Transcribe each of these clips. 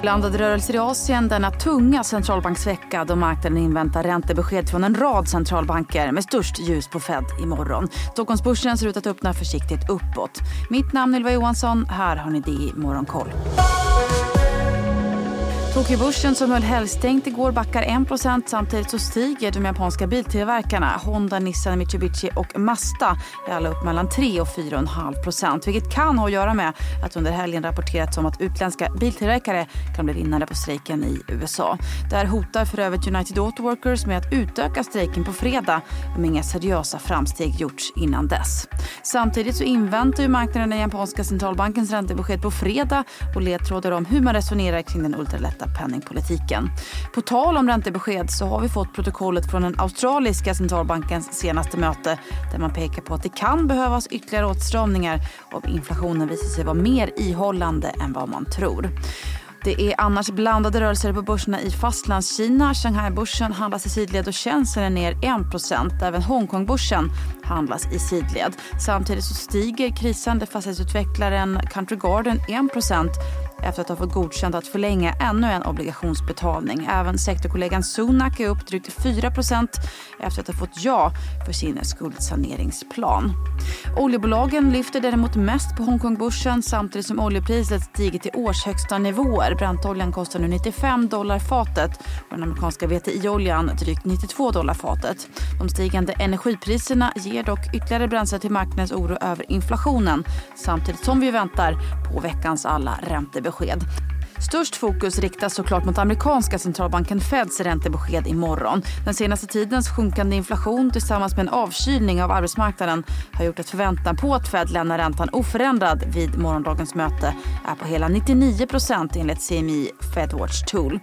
Blandade rörelser i Asien denna tunga centralbanksvecka då marknaden inväntar räntebesked från en rad centralbanker med störst ljus på Fed imorgon. Stockholmsbörsen ser ut att öppna försiktigt uppåt. Mitt namn är Ylva Johansson. Här har ni det i Morgonkoll. Tokyobörsen som höll helgstängt igår backar 1% samtidigt så stiger de japanska biltillverkarna Honda, Nissan, Mitsubishi och Mazda är alla upp mellan 3 och 4,5% vilket kan ha att göra med att under helgen rapporterats om att utländska biltillverkare kan bli vinnare på strejken i USA. Där hotar för övrigt United Auto Workers med att utöka strejken på fredag om inga seriösa framsteg gjorts innan dess. Samtidigt så inväntar ju marknaden den japanska centralbankens räntebesked på fredag och ledtrådar om hur man resonerar kring den ultralätta penningpolitiken. På tal om räntebesked så har vi fått protokollet från den australiska centralbankens senaste möte där man pekar på att det kan behövas ytterligare åtstramningar om inflationen visar sig vara mer ihållande än vad man tror. Det är annars blandade rörelser på börserna i Fastlandskina. Shanghai-börsen handlas i sidled och Shenzhen är ner 1% Även Hongkongbörsen handlas i sidled. Samtidigt så stiger krisande fastighetsutvecklaren Country Garden 1 efter att ha fått godkänt att förlänga ännu en obligationsbetalning. Även sektorkollegan Sunak är upp drygt 4% efter att ha fått ja för sin skuldsaneringsplan. Oljebolagen lyfter däremot mest på Hongkongbörsen samtidigt som oljepriset stiger till årshögsta nivåer. Brantoljan kostar nu 95 dollar fatet och den amerikanska VTI-oljan drygt 92 dollar fatet. De stigande energipriserna ger dock ytterligare bränsle till marknadens oro över inflationen samtidigt som vi väntar på veckans alla räntebesked besked. Störst fokus riktas såklart mot amerikanska centralbanken Feds räntebesked imorgon. Den senaste tidens sjunkande inflation tillsammans med en avkylning av arbetsmarknaden har gjort att förväntan på att Fed lämnar räntan oförändrad vid morgondagens möte är på hela 99 procent enligt CMI Fedwatch Tool.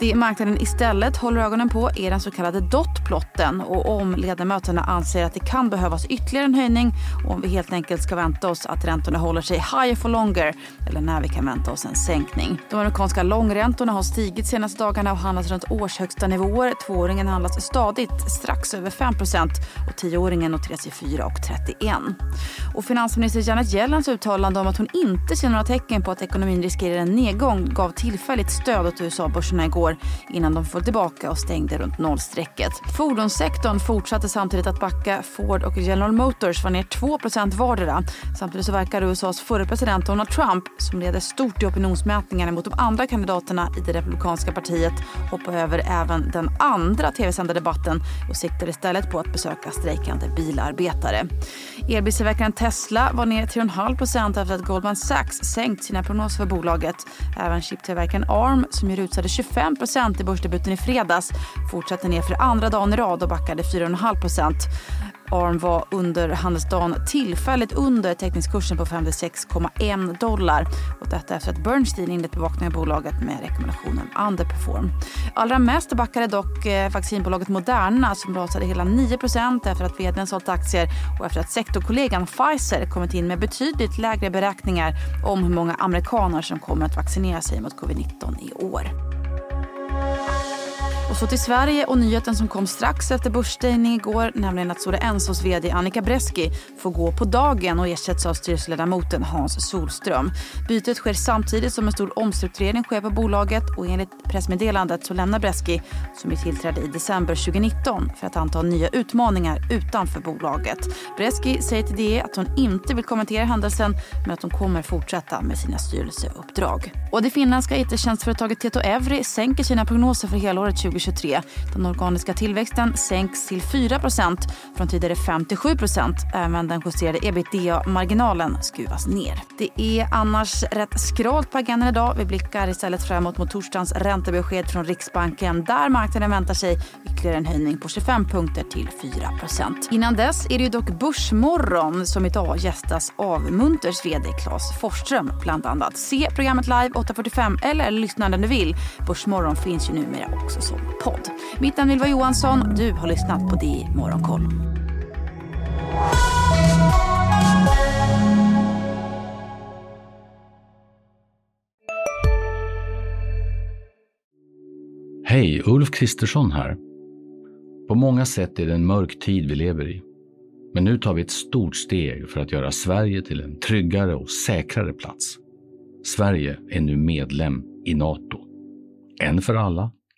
Det marknaden istället håller ögonen på är den så kallade dotplotten och om ledamöterna anser att det kan behövas ytterligare en höjning och om vi helt enkelt ska vänta oss att räntorna håller sig higher for longer eller när vi kan vänta oss en sänkning. De amerikanska långräntorna har stigit senaste dagarna och handlas runt årshögsta nivåer. Tvååringen handlas stadigt strax över 5% och tioåringen noteras i 4,31. Och finansminister Janet Yellens uttalande om att hon inte ser några tecken på att ekonomin riskerar en nedgång gav tillfälligt stöd åt USA-börserna igår innan de föll tillbaka och stängde runt nollstrecket. Fordonssektorn fortsatte samtidigt att backa. Ford och General Motors var ner 2% vardera. Samtidigt så verkar USAs förre president Donald Trump, som leder stort i opinionsmätningarna mot de andra kandidaterna i det republikanska partiet hoppa över även den andra tv-sända debatten och siktar istället på att besöka strejkande bilarbetare. Elbilstillverkaren Tesla var ner 3,5% efter att Goldman Sachs sänkt sina prognoser för bolaget. Även chiptillverkaren ARM, som ju rusade 25% i börsdebuten i fredags, fortsatte ner för andra dagen i rad och backade 4,5 ARM var under handelsdagen tillfälligt under teckningskursen på 56,1 dollar. Och detta efter att Bernstein inlett bevakningen av bolaget med rekommendationen underperform. Allra mest backade dock eh, vaccinbolaget Moderna som rasade hela 9% efter att vdn sålt aktier och efter att sektorkollegan Pfizer kommit in med betydligt lägre beräkningar om hur många amerikaner som kommer att vaccinera sig mot covid-19 i år. Så till Sverige och nyheten som kom strax efter börsstängning igår, nämligen att Stora Ensos vd Annika Breski får gå på dagen och ersätts av styrelseledamoten Hans Solström. Bytet sker samtidigt som en stor omstrukturering sker på bolaget och enligt pressmeddelandet så lämnar Breski, som ju tillträdde i december 2019, för att anta nya utmaningar utanför bolaget. Breski säger till DE att hon inte vill kommentera händelsen men att hon kommer fortsätta med sina styrelseuppdrag. Och det finländska it-tjänstföretaget Tieto Evry sänker sina prognoser för helåret 2020 2023. Den organiska tillväxten sänks till 4% från tidigare 5-7 Även den justerade ebitda-marginalen skruvas ner. Det är annars rätt skralt på agendan idag. Vi blickar istället framåt mot torsdagens räntebesked från Riksbanken där marknaden väntar sig ytterligare en höjning på 25 punkter till 4% Innan dess är det ju dock Börsmorgon som idag gästas av Munters vd Claes Forsström bland annat. Se programmet live 8.45 eller lyssna när du vill. Börsmorgon finns ju numera också som podd. Mitt namn är Ylva Johansson. Du har lyssnat på DI Morgonkoll. Hej, Ulf Kristersson här. På många sätt är det en mörk tid vi lever i. Men nu tar vi ett stort steg för att göra Sverige till en tryggare och säkrare plats. Sverige är nu medlem i Nato. En för alla,